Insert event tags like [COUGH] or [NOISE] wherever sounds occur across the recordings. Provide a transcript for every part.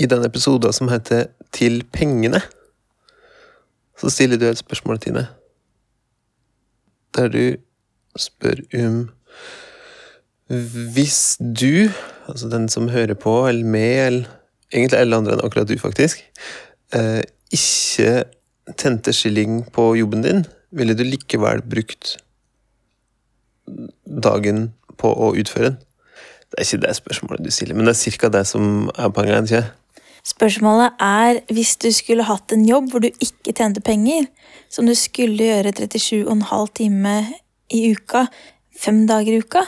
I den episoden som heter Til pengene, så stiller du et spørsmål, Tine. Der du spør om Hvis du, altså den som hører på, eller med, eller egentlig alle andre enn akkurat du, faktisk, eh, ikke tente skilling på jobben din, ville du likevel brukt dagen på å utføre den? Det er ikke det spørsmålet du stiller, men det er ca. det som er poenget. ikke? Spørsmålet er hvis du skulle hatt en jobb hvor du ikke tjente penger, som du skulle gjøre 37,5 timer i uka, fem dager i uka,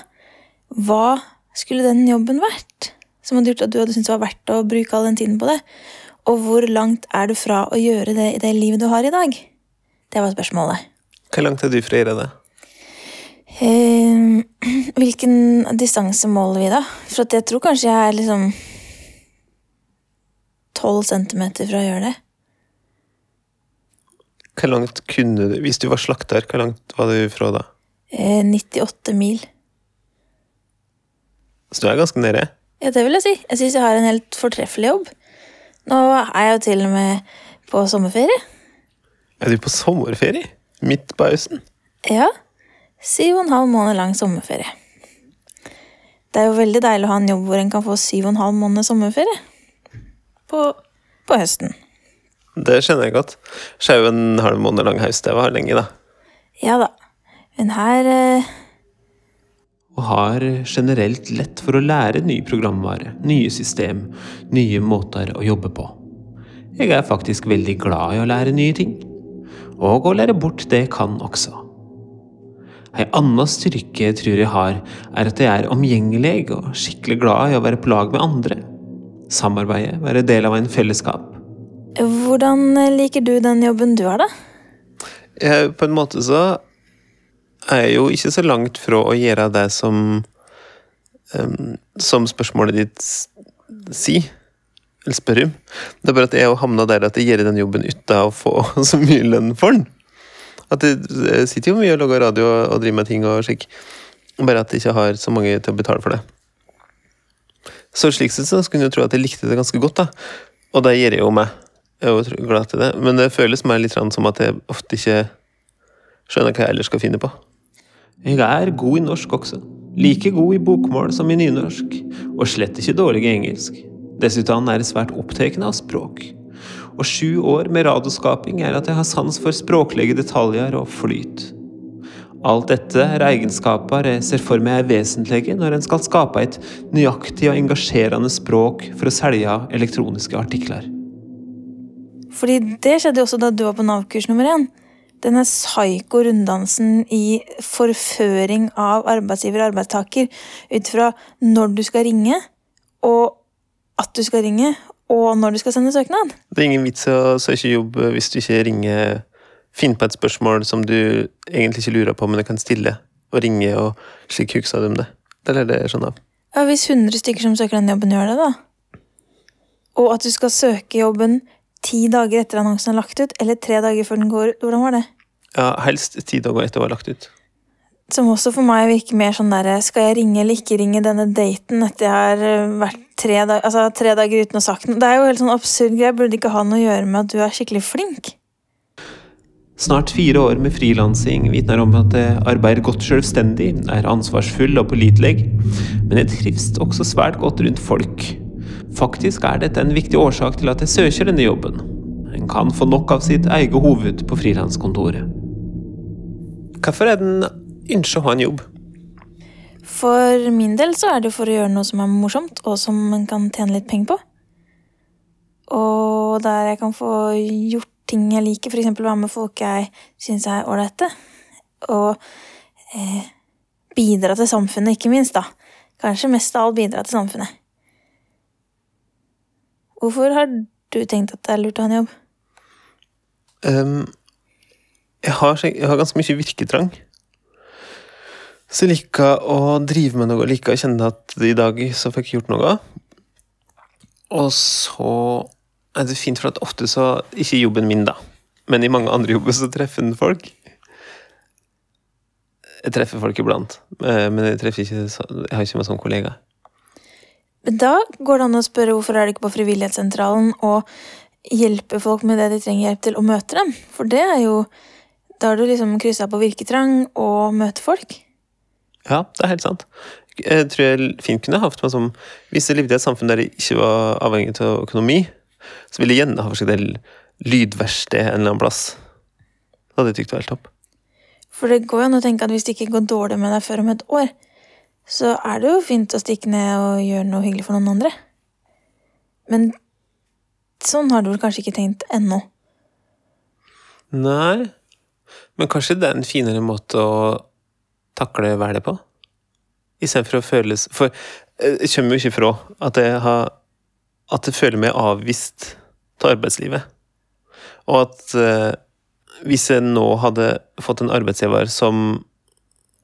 hva skulle den jobben vært? Som hadde gjort at du hadde syntes det var verdt å bruke all den tiden på det? Og hvor langt er du fra å gjøre det i det livet du har i dag? Det var spørsmålet. Hvor langt er du fra å gjøre det? Eh, [CLEARS THROAT] hvilken distanse måler vi, da? For at jeg tror kanskje jeg er liksom tolv centimeter fra å gjøre det. Hvor langt kunne du Hvis du var slakter, hvor langt var du fra da? Eh, 98 mil. Så du er ganske nede? Ja, det vil jeg si. Jeg syns jeg har en helt fortreffelig jobb. Nå er jeg jo til og med på sommerferie. Er du på sommerferie? Midt på høsten? Ja. Syv og en halv måned lang sommerferie. Det er jo veldig deilig å ha en jobb hvor en kan få syv og en halv måned sommerferie. På, på høsten. Det skjønner jeg godt. Sjau en halv måned lang høst, det var lenge, da. Ja da. Men her eh, og har generelt lett for å lære ny programvare, nye system, nye måter å jobbe på. Jeg er faktisk veldig glad i å lære nye ting, og å lære bort det jeg kan også. Ei anna styrke jeg tror jeg har, er at jeg er omgjengelig og skikkelig glad i å være på lag med andre. Samarbeide, være del av en fellesskap. Hvordan liker du den jobben du har, da? Jeg, på en måte så er jeg jo ikke så langt fra å gjøre det som um, Som spørsmålet ditt sier, eller spør om. Det er bare at jeg har havna der at jeg gjør den jobben uten å få [LAUGHS] så mye lønn for den. At jeg, jeg sitter jo mye og lager radio og, og driver med ting og slik, bare at jeg ikke har så mange til å betale for det. Så slik sett så skulle jeg tro at jeg likte det ganske godt, da. Og det gjør jeg jo meg. Jeg er jo glad til det. Men det føles meg litt som at jeg ofte ikke skjønner hva jeg ellers skal finne på. Jeg er god i norsk også. Like god i bokmål som i nynorsk, og slett ikke dårlig i engelsk. Dessuten er jeg svært opptatt av språk. Og sju år med radioskaping er at jeg har sans for språklige detaljer og flyt. Alt dette er egenskaper jeg ser for meg er vesentlige når en skal skape et nøyaktig og engasjerende språk for å selge elektroniske artikler. Fordi det skjedde jo også da du var på Nav-kurs nummer én. Denne psyko-runddansen i forføring av arbeidsgiver og arbeidstaker ut fra når du skal ringe, og at du skal ringe, og når du skal sende søknad. Det er ingen vits i å søke jobb hvis du ikke ringer Finner på et spørsmål som du egentlig ikke lurer på, men du kan stille, og ringe, og slik husker dem det. Det er det jeg skjønner av. Ja, Hvis 100 stykker som søker den jobben, gjør det, da. Og at du skal søke jobben ti dager etter annonsen er lagt ut, eller tre dager før den går ut. Hvordan var det? Ja, helst ti dager etter å ha lagt ut. Som også for meg virker mer sånn derre Skal jeg ringe eller ikke ringe denne daten etter jeg har eh, vært tre, dag altså, tre dager uten å ha sagt noe? Det er jo helt sånn absurd greie. Burde ikke ha noe å gjøre med at du er skikkelig flink? Snart fire år med frilansing vitner om at jeg arbeider godt selvstendig, er ansvarsfull og pålitelig, men jeg trives også svært godt rundt folk. Faktisk er dette en viktig årsak til at jeg søker denne jobben. En kan få nok av sitt eget hoved på frilanskontoret. Hvorfor er den ønsker å ha en jobb? For min del så er det for å gjøre noe som er morsomt, og som man kan tjene litt penger på. Og der jeg kan få gjort ting jeg liker, f.eks. være med folk jeg syns er ålreite. Og eh, bidra til samfunnet, ikke minst, da. Kanskje mest av alt bidra til samfunnet. Hvorfor har du tenkt at det er lurt å ha en jobb? Um, jeg, har, jeg har ganske mye virketrang. Så jeg liker å drive med noe, liker å kjenne at i dag så fikk jeg gjort noe. Og så er fint, for at ofte så Ikke i jobben min, da, men i mange andre jobber så treffer en folk. Jeg treffer folk iblant, eh, men jeg, treffer ikke, jeg har ikke meg som kollega. Men da går det an å spørre hvorfor er du ikke på frivillighetssentralen og hjelper folk med det de trenger hjelp til, og møter dem? For det er jo Da har du liksom kryssa på virketrang og møter folk. Ja, det er helt sant. Jeg tror jeg fint kunne hatt meg som Hvis jeg levde i et samfunn der jeg ikke var avhengig av økonomi, så ville jeg gjerne ha forsøkt et lydverksted en eller annen plass. Det hadde jeg tykt var helt topp. For det går jo an å tenke at hvis det ikke går dårlig med deg før om et år, så er det jo fint å stikke ned og gjøre noe hyggelig for noen andre. Men sånn har du vel kanskje ikke tenkt ennå. Nei, men kanskje det er en finere måte å takle hverdag på? Istedenfor å føles For eh, jeg kommer jo ikke fra at jeg har At jeg føler meg avvist til arbeidslivet. Og at eh, hvis jeg nå hadde fått en arbeidsgiver som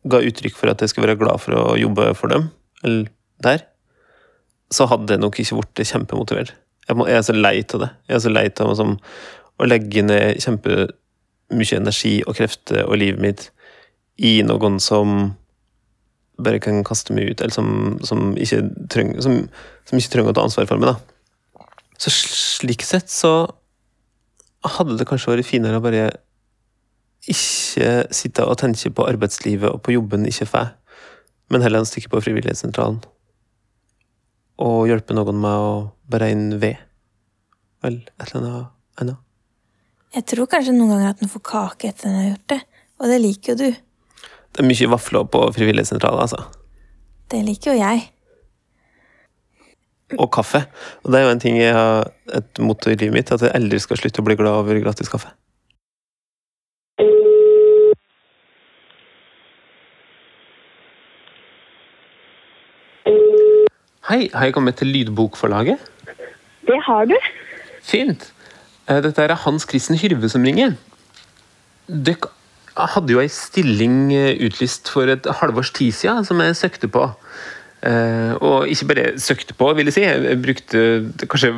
ga uttrykk for at jeg skulle være glad for å jobbe for dem, eller der, så hadde jeg nok ikke blitt kjempemotivert. Jeg, må, jeg er så lei av det. Jeg er så lei av å legge ned kjempemye energi og krefter og livet mitt i noen som bare kan kaste meg ut, eller som, som, ikke, trenger, som, som ikke trenger å ta ansvar for meg. da. Så slik sett så hadde det kanskje vært finere å bare ikke sitte og tenke på arbeidslivet og på jobben ikke får, men heller stikke på frivillighetssentralen. Og hjelpe noen med å beregne ved. Vel, et eller annet annet. Jeg tror kanskje noen ganger at den får kake etter den har gjort det, og det liker jo du. Det er mye vafler på frivillighetssentralen, altså. Det liker jo jeg. Og kaffe. Og det er jo en ting jeg har et motto i livet mitt, at jeg aldri skal slutte å bli glad over gratis kaffe. Hei, har jeg kommet til Lydbokforlaget? Det har du. Fint. Eh, Dette er Hans Kristen Hyrve som ringer. Dere hadde jo ei stilling eh, utlyst for et halvårs tid siden, som jeg søkte på. Eh, Og ikke bare søkte på, vil jeg si. Jeg brukte kanskje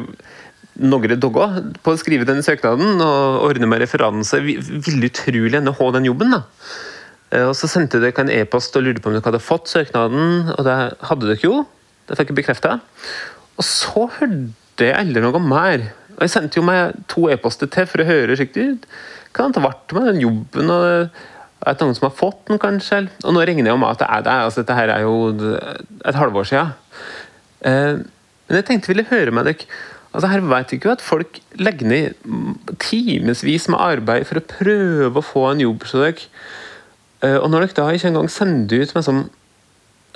noen dager på å skrive den søknaden og ordne meg referanse. Vi ville utrolig gjerne ha den jobben. da. Eh, Og så sendte dere en e-post og lurte på om dere hadde fått søknaden, og det hadde dere jo. Det fikk jeg bekrefta. Og så hørte jeg aldri noe mer. Og jeg sendte jo meg to e-poster til for å høre skikkelig. Hva det vært med den jobben? og er det noen som har fått den, kanskje? Og nå regner jeg jo med at det er det. altså Dette her er jo et halvår siden. Eh, men jeg tenkte jeg ville høre med dere. Altså Her vet jeg ikke at folk legger ned timevis med arbeid for å prøve å få en jobb hos dere. Eh, Og når dere da ikke engang sender ut sånn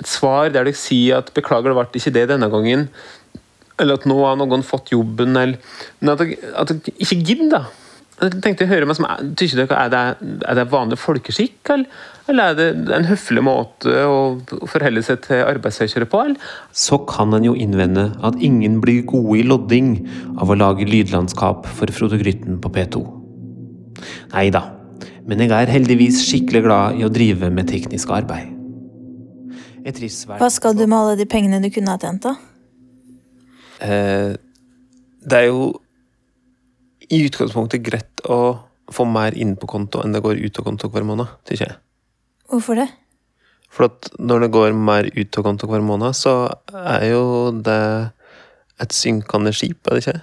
et svar der dere sier at 'beklager, det ble ikke det denne gangen', eller at 'nå har noen fått jobben', eller Men at dere, at dere ikke gidder, da. Jeg tenkte å høre meg som, Tykker dere er det, er det vanlig folkeskikk, eller, eller er det en høflig måte å forholde seg til arbeidssøkere på? Eller? Så kan en jo innvende at ingen blir gode i lodding av å lage lydlandskap for Frode Grytten på P2. Nei da, men jeg er heldigvis skikkelig glad i å drive med teknisk arbeid. Hva skal du med alle de pengene du kunne ha tjent, da? Eh, det er jo i utgangspunktet greit å få mer inn på konto enn det går ut av konto hver måned, tykker jeg. Hvorfor det? For at når det går mer ut av konto hver måned, så er jo det et synkende skip, er det ikke?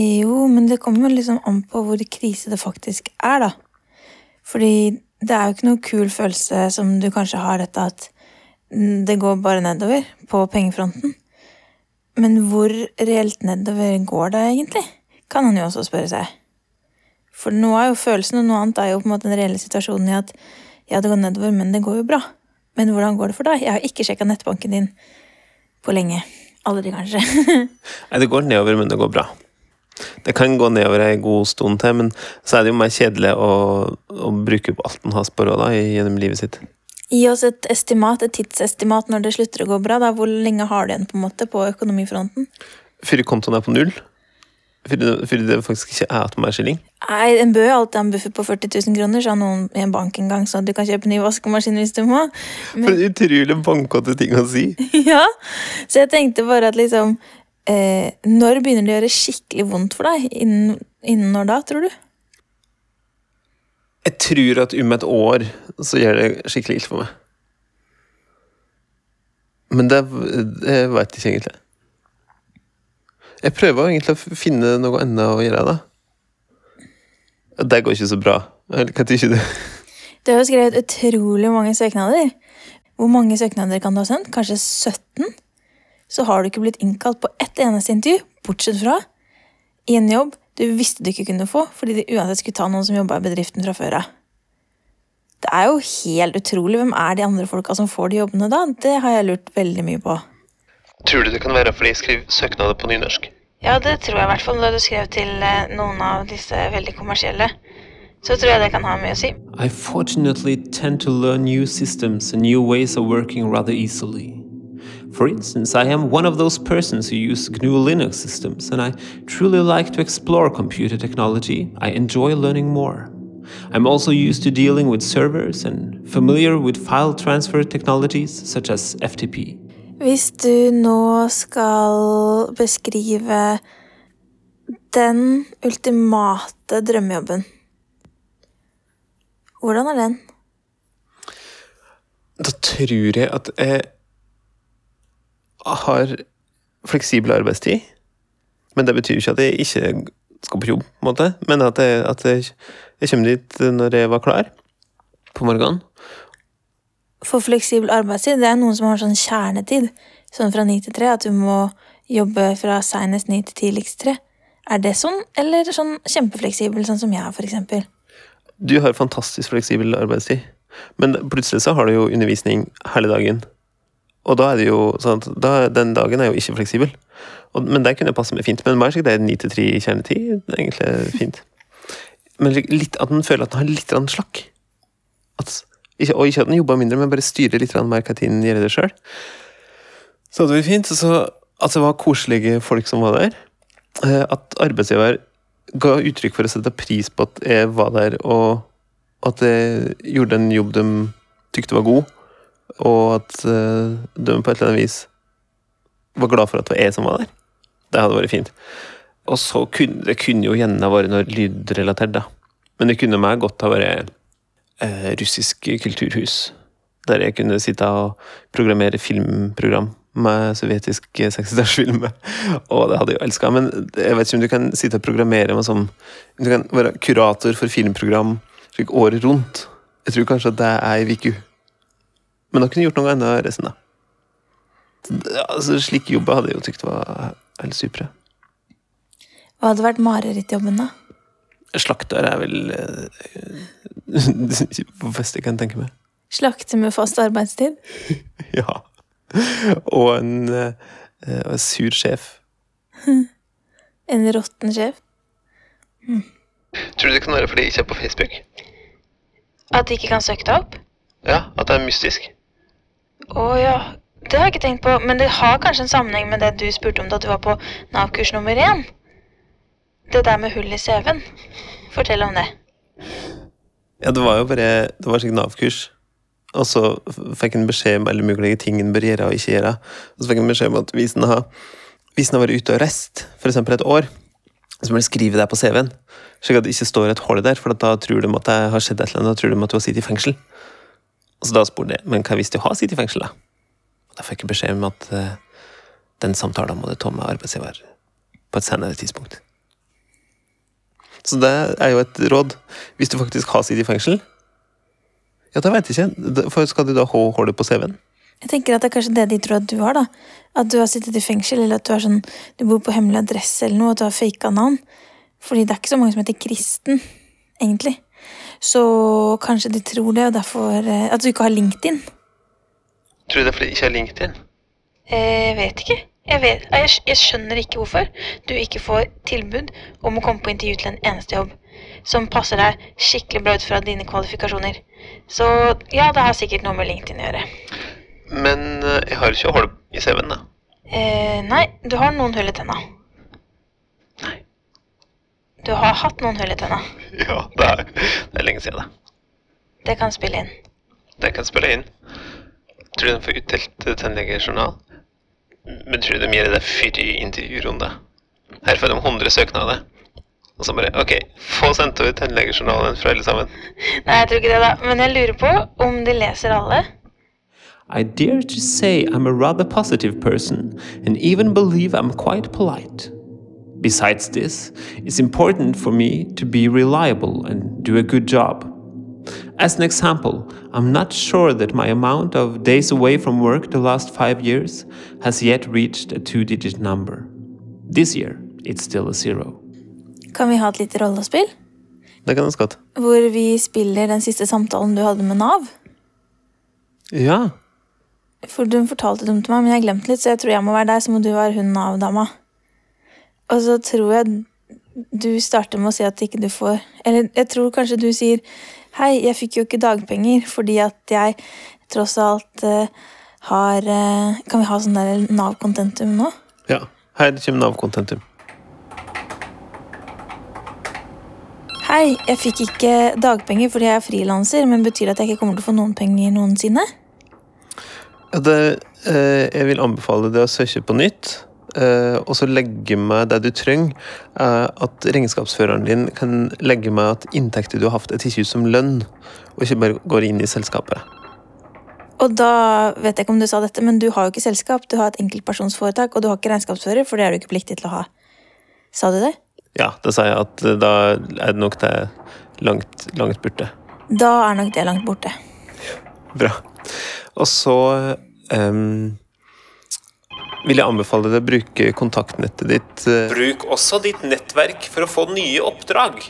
Jo, men det kommer jo liksom an på hvor krise det faktisk er, da. Fordi det er jo ikke noe kul følelse som du kanskje har dette at det går bare nedover på pengefronten. Men hvor reelt nedover går det egentlig? Kan han jo også spørre seg. For nå er jo følelsen, og noe annet er jo på en måte den reelle situasjonen i at ja, det går nedover, men det går jo bra. Men hvordan går det for deg? Jeg har ikke sjekka nettbanken din på lenge. Aldri, kanskje. [LAUGHS] Nei, det går nedover, men det går bra. Det kan gå nedover ei god stund til, men så er det jo mer kjedelig å, å bruke opp alt en har spara gjennom livet sitt. Gi oss et estimat, et tidsestimat når det slutter å gå bra. Da. Hvor lenge har du igjen på en måte på økonomifronten? Før kontoen er på null. Fordi det, faktisk ikke er skilling. Nei, En bør jo alltid ha en buffer på 40 000 kroner, sa noen i en bank en gang, så du kan kjøpe ny vaskemaskin hvis du må. For en utrolig bankete ting å si. [LAUGHS] ja, Så jeg tenkte bare at liksom eh, Når begynner det å gjøre skikkelig vondt for deg? Innen, innen når da, tror du? Jeg tror at om et år så gjør det skikkelig ille for meg. Men det, det veit jeg ikke egentlig. Jeg prøver egentlig å finne noe annet å gjøre, da. Det går ikke så bra. Hva tykker du? Du har jo skrevet utrolig mange søknader. Hvor mange søknader kan du ha sendt? Kanskje 17? Så har du ikke blitt innkalt på ett eneste intervju, bortsett fra i en jobb du visste du ikke kunne få, fordi de uansett skulle ta noen som jobba i bedriften fra før av. Det er jo helt utrolig. Hvem er de andre folka som får de jobbene da? Det har jeg lurt veldig mye på. Tror du det kan være fordi jeg skriver søknader på nynorsk? Ja, det tror jeg i hvert fall da du skrev til eh, noen av disse veldig kommersielle. Så tror jeg det kan ha mye å si. I fortunately tend to learn new systems and new ways of working rather easily. For instance, I am one of those persons who use GNU Linux systems, and I truly like to explore computer technology. I enjoy learning more. I'm also used to dealing with servers and familiar with file transfer technologies such as FTP. Hvis du nå skal beskrive den ultimate drømmejobben, hvordan er den? Da tror jeg at jeg har fleksibel arbeidstid. Men det betyr ikke at jeg ikke skal på jobb, på en måte. Men at jeg, at jeg, jeg kommer dit når jeg var klar på morgenen. For fleksibel arbeidstid, det er noen som har sånn kjernetid, sånn fra ni til tre, at du må jobbe fra seinest ni til tidligst tre. Er det sånn, eller sånn kjempefleksibel, sånn som jeg er, for eksempel? Du har fantastisk fleksibel arbeidstid, men plutselig så har du jo undervisning hele dagen. Og da er det jo sånn at da, den dagen er jo ikke fleksibel. Og, men det kunne passe meg fint. Men meg det er ni til tre kjernetid. Det er egentlig fint. Men litt at en føler at en har litt slakk. At, ikke, og ikke at den jobber mindre, men bare styrer litt mer hva tiden gjør det sjøl. Så det var fint. Så, at det var koselige folk som var der. Eh, at arbeidsgiver ga uttrykk for å sette pris på at jeg var der, og at jeg gjorde en jobb de tykte var god og at uh, de på et eller annet vis var glad for at det var jeg som var der. Det hadde vært fint. Og så kunne det kunne jo gjerne vært noe lydrelatert, da. Men det kunne meg godt ha vært russisk kulturhus. Der jeg kunne sitte og programmere filmprogram med sovjetisk 60-tallsfilm. [LAUGHS] Og det hadde jeg jo elska. Men jeg vet ikke om du kan sitte og programmere med sånn Du kan være kurator for filmprogram slik året rundt. Jeg tror kanskje at det er ei uke. Men da kunne jeg gjort noe annet resten, da. Altså, Slike jobber hadde jeg jo tykt var helt supre. Hva hadde vært marerittjobben, da? Slakter er vel [LAUGHS] det beste jeg kan tenke meg. Slakter med fast arbeidstid? [LAUGHS] ja. Og en, uh, en sur sjef. [LAUGHS] en råtten sjef? Hm. Tror du det kan være fordi jeg ikke er på Facebook? At de ikke kan søke deg opp? Ja, at det er mystisk. Å ja. Det har jeg ikke tenkt på, men det har kanskje en sammenheng med det du spurte om da du var på Nav-kurs nummer én? Det der med hull i CV-en. Fortell om det. Ja, det var jo bare Det var sikkert Nav-kurs. Og så fikk han beskjed om alle mulige ting en bør gjøre og ikke gjøre. Og så fikk han beskjed om at hvis en har, vært ute og reist, f.eks. et år, så må en skrive det på CV-en. Slik at det ikke står et hull der, for da tror de at det har skjedd et eller annet. Da tror de at du har sittet i fengsel. Og så da spurte jeg men hva hvis du har sittet i fengsel, da? Da fikk jeg beskjed om at uh, den samtalen må du ta med arbeidsgiver på et senere tidspunkt. Så det er jo et råd. Hvis du faktisk har sittet i fengsel, ja, da veit jeg ikke. For skal du da ha hullet på CV-en? Jeg tenker at det er kanskje det de tror at du har. da. At du har sittet i fengsel, eller at du, sånn, du bor på hemmelig adresse, eller noe, at du har faka navn. Fordi det er ikke så mange som heter Kristen, egentlig. Så kanskje de tror det, og derfor eh, At du ikke har LinkedIn. Tror du det er fordi de ikke har LinkedIn? Jeg vet ikke. Jeg, vet, jeg, jeg, skjønner ikke hvorfor du ikke får tilbud om å komme på intervju til en eneste jobb som passer deg skikkelig bra ut fra dine kvalifikasjoner. Så ja, det har sikkert noe med LinkedIn å gjøre. Men eh, jeg har ikke hull i CV-en, da. Eh, nei, du har noen hull i tenna. Nei. Du har hatt noen hull i tenna? [LAUGHS] Ja, det er, det er lenge siden, det. Det kan spille inn. Det kan spille inn. Tror du den får utdelt tannlegejournal? Men tror du de gjør det før intervjurunde? Her får de 100 søknader. Og så bare OK, få sendt ut tannlegejournalen fra alle sammen. Nei, jeg tror ikke det, da. Men jeg lurer på om de leser alle. I dare to say I'm a rather positive person and even believe I'm quite polite. Besides this, it's important for me to be reliable and do a good job. As an example, I'm not sure that my amount of days away from work the last five years has yet reached a two digit number. This year, it's still a zero. Kan vi ha et lite rollespill? Det kan jeg godt. Hvor vi spiller den siste samtalen du hadde med Nav? Ja. For du fortalte dem til meg, men jeg glemte litt, så jeg tror jeg må være deg, så må du være hun Nav-dama. Og så tror jeg du starter med å si at ikke du får Eller jeg tror kanskje du sier Hei, jeg fikk jo ikke dagpenger fordi at jeg tross alt eh, har eh, Kan vi ha sånn der Nav-kontentum nå? ja. Her kommer Nav-kontentum. Hei, jeg fikk ikke dagpenger fordi jeg er frilanser, men betyr det at jeg ikke kommer til å få noen penger noensinne? Ja, det, eh, jeg vil anbefale deg å søke på nytt, og så legge med det du trenger. Eh, at regnskapsføreren din kan legge med at inntekter du har hatt, er tatt ut som lønn, og ikke bare går inn i selskapet. Og da vet jeg ikke om du sa dette, men du har jo ikke selskap, du har et enkeltpersonsforetak, og du har ikke regnskapsfører, for det er du ikke pliktig til å ha. Sa du det? Ja, da sa jeg at eh, da er det nok det langt, langt borte. Da er nok det langt borte. Bra. Og så ehm, vil jeg anbefale deg å bruke kontaktnettet ditt. eh, Bruk også ditt nettverk for å få nye oppdrag.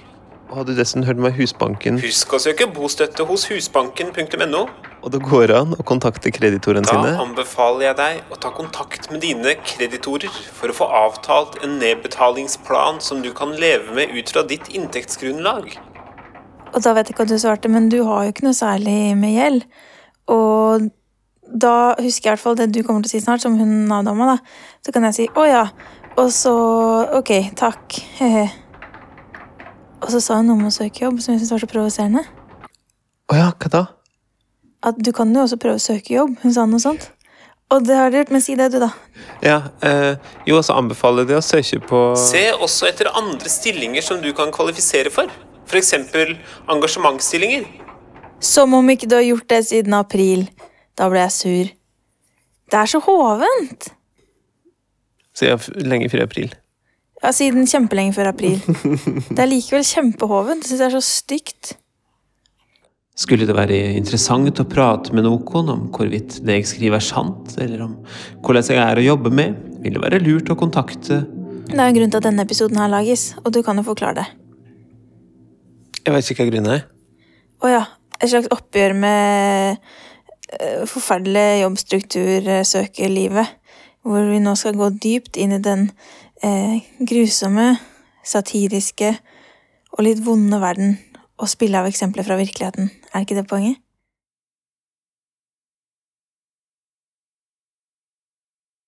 og Har du dessuten hørt med Husbanken? Husk å søke bostøtte hos husbanken.no. Og det går an å kontakte kreditorene Da sine. anbefaler jeg deg å ta kontakt med dine kreditorer for å få avtalt en nedbetalingsplan som du kan leve med ut fra ditt inntektsgrunnlag. Og da vet jeg ikke hva du svarte, men du har jo ikke noe særlig med gjeld. Og da husker jeg i hvert fall det du kommer til å si snart, som hun Nav-dama, da. Så kan jeg si å ja, og så ok, takk, he-he. Og så sa hun noe om å søke jobb som jeg syntes var så provoserende. Å ja, hva da? At du kan jo også prøve å søke jobb. Hun sa noe sånt. Og det har du gjort, men si det, du, da. Ja, eh, jo, altså anbefaler deg å søke på Se også etter andre stillinger som du kan kvalifisere for. F.eks. engasjementsstillinger. Som om ikke du har gjort det siden april. Da ble jeg sur. Det er så hovent! Siden lenge før april. Ja, siden kjempelenge før april. Det er likevel kjempehovent. Jeg syns det er så stygt. Skulle det være interessant å prate med noen om hvorvidt det jeg skriver er sant, eller om hvordan jeg er å jobbe med, vil det være lurt å kontakte Det er jo en grunn til at denne episoden her lages, og du kan jo forklare det. Jeg vet ikke hva grunnen er. Å ja. Et slags oppgjør med eh, forferdelig jobbstruktursøkerlivet. Hvor vi nå skal gå dypt inn i den eh, grusomme, satiriske og litt vonde verden og spille av eksempler fra virkeligheten. Er ikke det poenget?